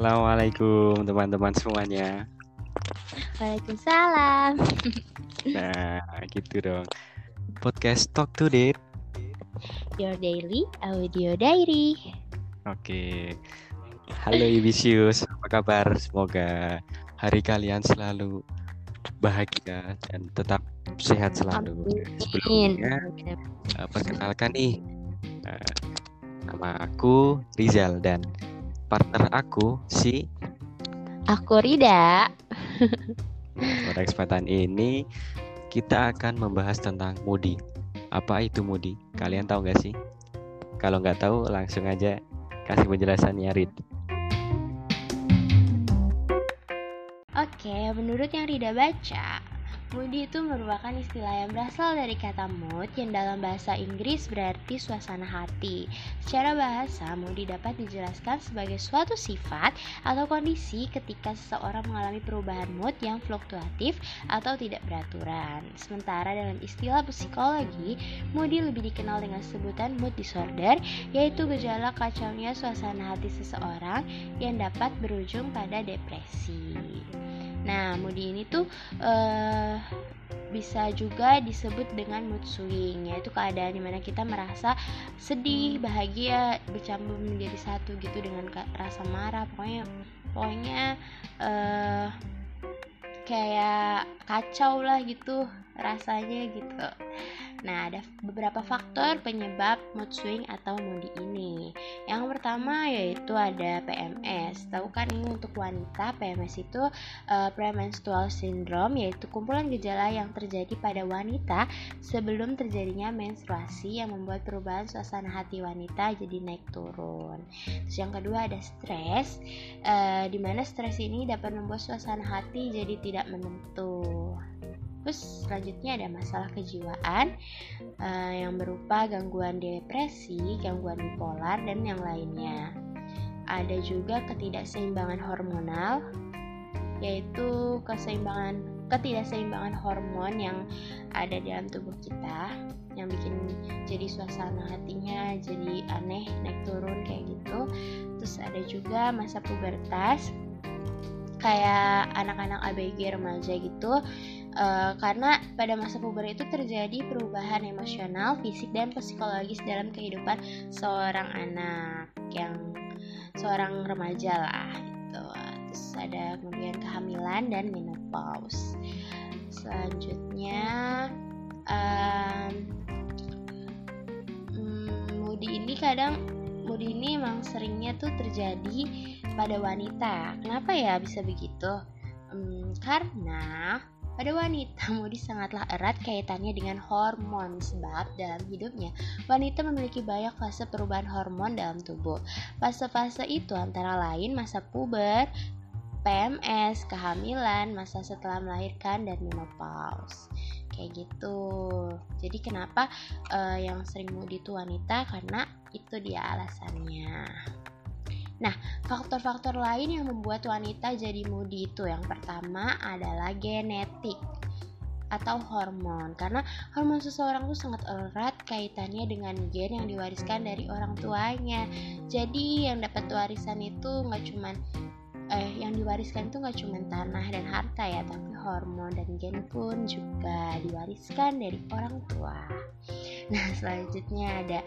Assalamualaikum teman-teman semuanya. Waalaikumsalam. Nah, gitu dong. Podcast Talk Today. Your daily audio diary. Oke. Halo Ibisius, apa kabar? Semoga hari kalian selalu bahagia dan tetap sehat selalu. Sebelumnya, uh, perkenalkan nih, uh, nama aku Rizal dan partner aku si Aku Rida. pada kesempatan ini kita akan membahas tentang moody. Apa itu moody? Kalian tahu nggak sih? Kalau nggak tahu langsung aja kasih penjelasannya Rid. Oke, menurut yang Rida baca, Moody itu merupakan istilah yang berasal dari kata mood yang dalam bahasa Inggris berarti suasana hati. Secara bahasa, moody dapat dijelaskan sebagai suatu sifat atau kondisi ketika seseorang mengalami perubahan mood yang fluktuatif atau tidak beraturan. Sementara dalam istilah psikologi, moody lebih dikenal dengan sebutan mood disorder, yaitu gejala kacaunya suasana hati seseorang yang dapat berujung pada depresi. Nah, moody ini tuh uh, bisa juga disebut dengan mood swing, yaitu keadaan di mana kita merasa sedih, bahagia, bercampur menjadi satu gitu dengan rasa marah, pokoknya pokoknya uh, kayak kacau lah gitu rasanya gitu. Nah, ada beberapa faktor penyebab mood swing atau moody ini. Yang pertama yaitu ada PMS. Tahu kan ini untuk wanita, PMS itu uh, premenstrual syndrome yaitu kumpulan gejala yang terjadi pada wanita sebelum terjadinya menstruasi yang membuat perubahan suasana hati wanita jadi naik turun. Terus yang kedua ada stres, uh, di mana stres ini dapat membuat suasana hati jadi tidak menentu. Terus selanjutnya ada masalah kejiwaan uh, yang berupa gangguan depresi, gangguan bipolar, dan yang lainnya. Ada juga ketidakseimbangan hormonal, yaitu keseimbangan ketidakseimbangan hormon yang ada dalam tubuh kita yang bikin jadi suasana hatinya jadi aneh naik turun kayak gitu terus ada juga masa pubertas kayak anak-anak ABG remaja gitu Uh, karena pada masa puber itu terjadi perubahan emosional, fisik, dan psikologis dalam kehidupan seorang anak yang seorang remaja lah gitu. Terus ada kemudian kehamilan dan menopause. Selanjutnya um, ini kadang moody ini emang seringnya tuh terjadi pada wanita. Kenapa ya bisa begitu? Um, karena pada wanita, mudi sangatlah erat kaitannya dengan hormon sebab dalam hidupnya wanita memiliki banyak fase perubahan hormon dalam tubuh. Fase-fase itu antara lain masa puber, PMS, kehamilan, masa setelah melahirkan dan menopause. Kayak gitu. Jadi kenapa uh, yang sering mudi itu wanita karena itu dia alasannya. Nah, faktor-faktor lain yang membuat wanita jadi moody itu yang pertama adalah genetik atau hormon. Karena hormon seseorang itu sangat erat kaitannya dengan gen yang diwariskan dari orang tuanya. Jadi yang dapat warisan itu nggak cuman eh yang diwariskan itu nggak cuma tanah dan harta ya tapi hormon dan gen pun juga diwariskan dari orang tua Nah, selanjutnya ada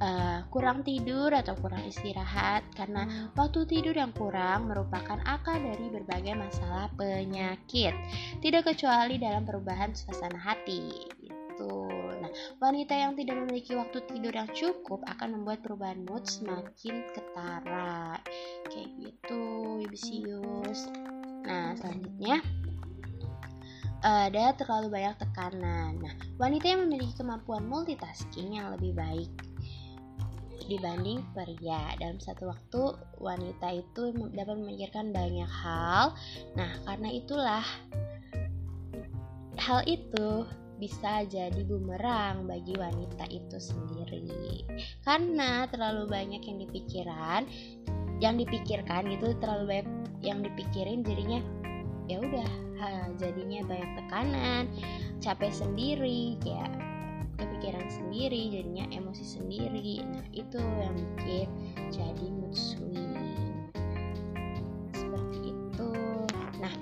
uh, kurang tidur atau kurang istirahat karena hmm. waktu tidur yang kurang merupakan akar dari berbagai masalah penyakit. Tidak kecuali dalam perubahan suasana hati. Gitu. Nah, wanita yang tidak memiliki waktu tidur yang cukup akan membuat perubahan mood semakin ketara. Kayak gitu, Ibisius. Nah, selanjutnya ada terlalu banyak tekanan. Nah, wanita yang memiliki kemampuan multitasking yang lebih baik dibanding pria. Dalam satu waktu, wanita itu dapat memikirkan banyak hal. Nah, karena itulah hal itu bisa jadi bumerang bagi wanita itu sendiri. Karena terlalu banyak yang dipikiran, yang dipikirkan gitu terlalu banyak yang dipikirin jadinya ya udah jadinya banyak tekanan capek sendiri kayak kepikiran sendiri jadinya emosi sendiri. Nah itu yang bikin jadi mood swing. Seperti itu. Nah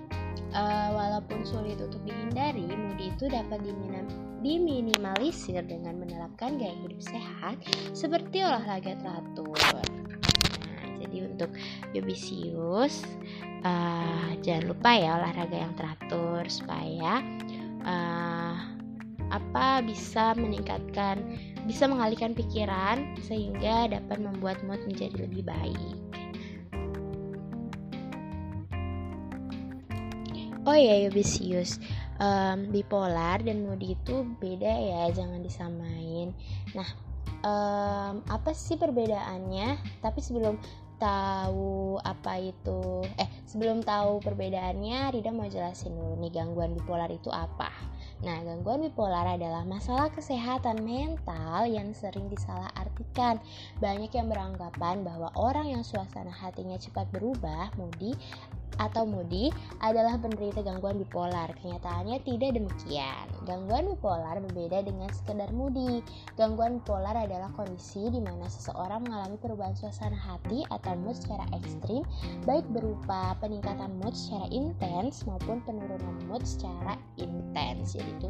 uh, walaupun sulit untuk dihindari mood itu dapat diminam diminimalisir dengan menerapkan gaya hidup sehat seperti olahraga teratur. Jadi untuk Yobisius, uh, jangan lupa ya olahraga yang teratur supaya uh, apa bisa meningkatkan bisa mengalihkan pikiran sehingga dapat membuat mood menjadi lebih baik. Oh iya, Yobisius, um, bipolar dan moody itu beda ya, jangan disamain. Nah, um, apa sih perbedaannya? Tapi sebelum tahu apa itu, eh sebelum tahu perbedaannya, Rida mau jelasin dulu nih gangguan bipolar itu apa. Nah, gangguan bipolar adalah masalah kesehatan mental yang sering disalahartikan. Banyak yang beranggapan bahwa orang yang suasana hatinya cepat berubah, moody, atau moody adalah penderita gangguan bipolar. Kenyataannya tidak demikian. Gangguan bipolar berbeda dengan sekedar moody. Gangguan bipolar adalah kondisi di mana seseorang mengalami perubahan suasana hati atau mood secara ekstrim, baik berupa peningkatan mood secara intens maupun penurunan mood secara intens. Jadi itu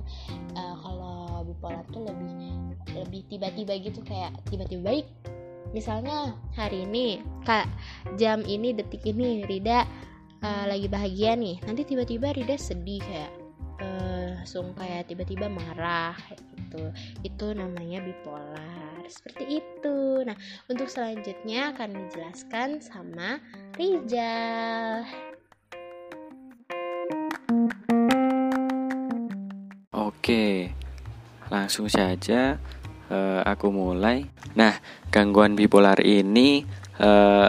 uh, kalau bipolar tuh lebih lebih tiba-tiba gitu kayak tiba-tiba baik misalnya hari ini kak jam ini detik ini Rida uh, lagi bahagia nih. Nanti tiba-tiba Rida sedih kayak uh, langsung kayak tiba-tiba marah gitu. Itu namanya bipolar. Seperti itu. Nah untuk selanjutnya akan dijelaskan sama Rizal. Oke, langsung saja uh, aku mulai. Nah, gangguan bipolar ini uh,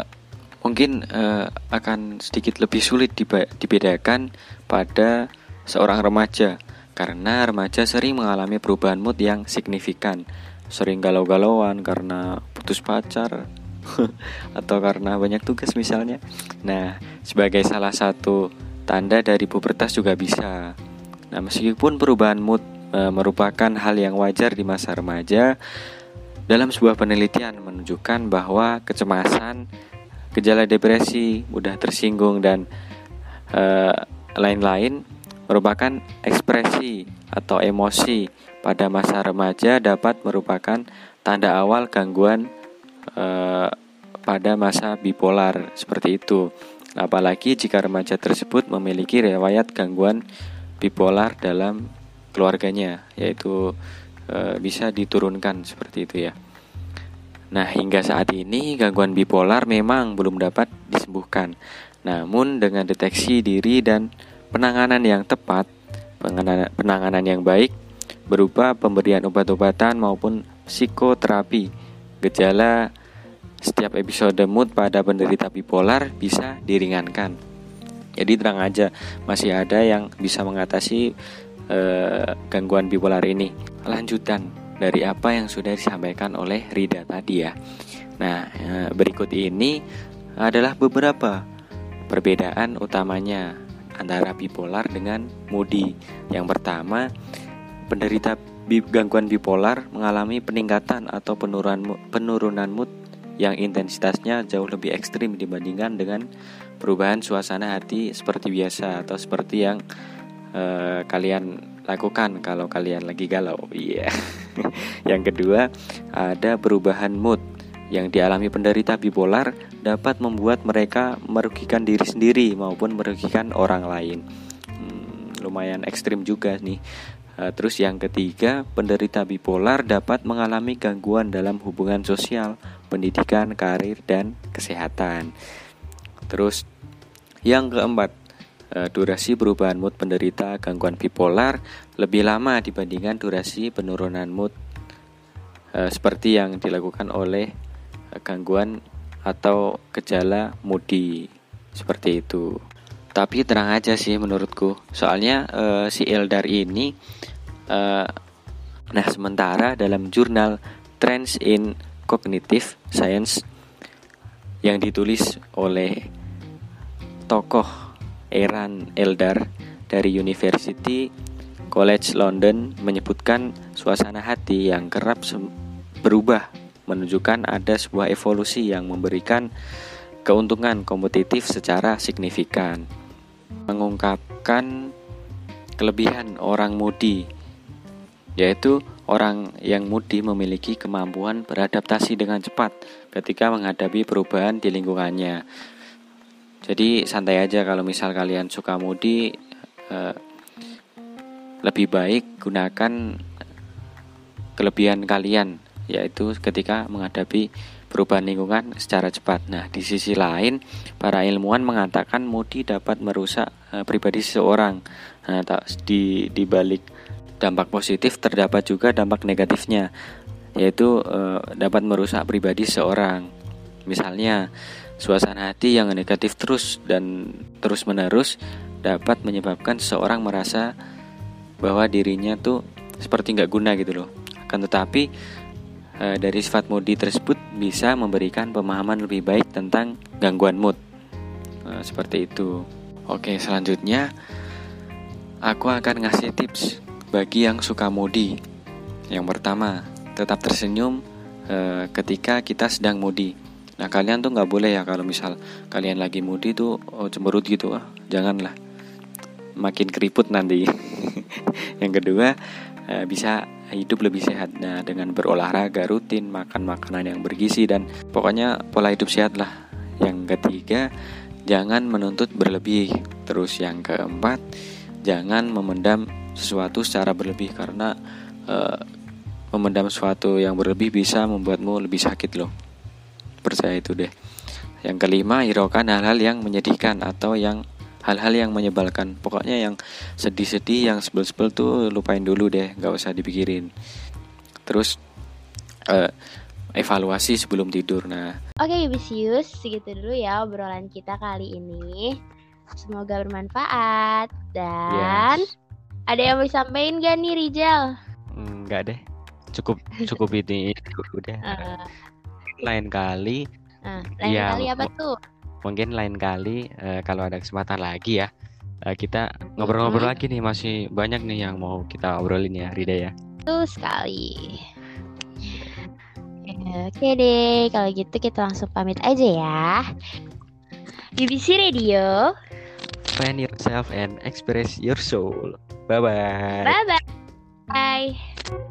mungkin uh, akan sedikit lebih sulit dibedakan pada seorang remaja. Karena remaja sering mengalami perubahan mood yang signifikan. Sering galau-galauan karena putus pacar atau karena banyak tugas misalnya. Nah sebagai salah satu tanda dari pubertas juga bisa. Nah meskipun perubahan mood e, merupakan hal yang wajar di masa remaja dalam sebuah penelitian menunjukkan bahwa kecemasan gejala depresi, mudah tersinggung dan eh, lain-lain uh, merupakan ekspresi atau emosi pada masa remaja dapat merupakan tanda awal gangguan uh, pada masa bipolar seperti itu. Apalagi jika remaja tersebut memiliki riwayat gangguan bipolar dalam keluarganya, yaitu uh, bisa diturunkan seperti itu ya. Nah, hingga saat ini gangguan bipolar memang belum dapat disembuhkan. Namun dengan deteksi diri dan penanganan yang tepat, penanganan yang baik berupa pemberian obat-obatan maupun psikoterapi, gejala setiap episode mood pada penderita bipolar bisa diringankan. Jadi terang aja masih ada yang bisa mengatasi eh, gangguan bipolar ini. Lanjutan dari apa yang sudah disampaikan oleh Rida tadi ya. Nah, eh, berikut ini adalah beberapa perbedaan utamanya antara bipolar dengan moody. Yang pertama, penderita gangguan bipolar mengalami peningkatan atau penurunan penurunan mood yang intensitasnya jauh lebih ekstrim dibandingkan dengan perubahan suasana hati seperti biasa atau seperti yang uh, kalian lakukan kalau kalian lagi galau. Iya. Yeah. yang kedua, ada perubahan mood yang dialami penderita bipolar dapat membuat mereka merugikan diri sendiri maupun merugikan orang lain. Hmm, lumayan ekstrim juga nih. Uh, terus yang ketiga, penderita bipolar dapat mengalami gangguan dalam hubungan sosial, pendidikan, karir, dan kesehatan. Terus yang keempat, Eh, durasi perubahan mood penderita gangguan bipolar lebih lama dibandingkan durasi penurunan mood e, seperti yang dilakukan oleh eh, gangguan atau gejala moody seperti itu. Tapi terang aja sih menurutku, soalnya e, si Eldar ini e, nah sementara dalam jurnal Trends in Cognitive Science yang ditulis oleh tokoh Eran Eldar dari University College London menyebutkan suasana hati yang kerap berubah menunjukkan ada sebuah evolusi yang memberikan keuntungan kompetitif secara signifikan. Mengungkapkan kelebihan orang mudi yaitu orang yang mudi memiliki kemampuan beradaptasi dengan cepat ketika menghadapi perubahan di lingkungannya. Jadi santai aja kalau misal kalian suka mudi eh, lebih baik gunakan kelebihan kalian yaitu ketika menghadapi perubahan lingkungan secara cepat. Nah, di sisi lain, para ilmuwan mengatakan mudi dapat merusak uh, pribadi seseorang. Nah, di di balik dampak positif terdapat juga dampak negatifnya, yaitu uh, dapat merusak pribadi seseorang. Misalnya, suasana hati yang negatif terus dan terus-menerus dapat menyebabkan seseorang merasa bahwa dirinya tuh seperti nggak guna gitu loh. Akan tetapi e, dari sifat mudi tersebut bisa memberikan pemahaman lebih baik tentang gangguan mood. E, seperti itu. Oke, selanjutnya aku akan ngasih tips bagi yang suka mudi. Yang pertama, tetap tersenyum e, ketika kita sedang mudi. Nah kalian tuh nggak boleh ya kalau misal kalian lagi mudi tuh oh, cemberut gitu, ah janganlah, makin keriput nanti. yang kedua bisa hidup lebih sehat. Nah, dengan berolahraga rutin, makan makanan yang bergizi dan pokoknya pola hidup sehat lah. Yang ketiga, jangan menuntut berlebih. Terus yang keempat, jangan memendam sesuatu secara berlebih karena uh, memendam sesuatu yang berlebih bisa membuatmu lebih sakit loh. Percaya itu deh. Yang kelima, hiraukan hal-hal yang menyedihkan atau yang hal-hal yang menyebalkan. Pokoknya yang sedih-sedih yang sebel-sebel tuh lupain dulu deh nggak usah dipikirin. Terus uh, evaluasi sebelum tidur. Nah oke okay, Bisius segitu dulu ya obrolan kita kali ini. Semoga bermanfaat. Dan yes. ada yang mau disampaikan gak nih Rijal? Enggak deh. Cukup cukup ini udah. Uh. Lain kali uh, lain ya, kali apa tuh mungkin lain kali uh, kalau ada kesempatan lagi ya uh, kita ngobrol-ngobrol hmm. lagi nih masih banyak nih yang mau kita obrolin ya Rida ya. Betul sekali. Oke deh, kalau gitu kita langsung pamit aja ya. BBC Radio. Find yourself and express your soul. Bye bye. Bye bye. Bye.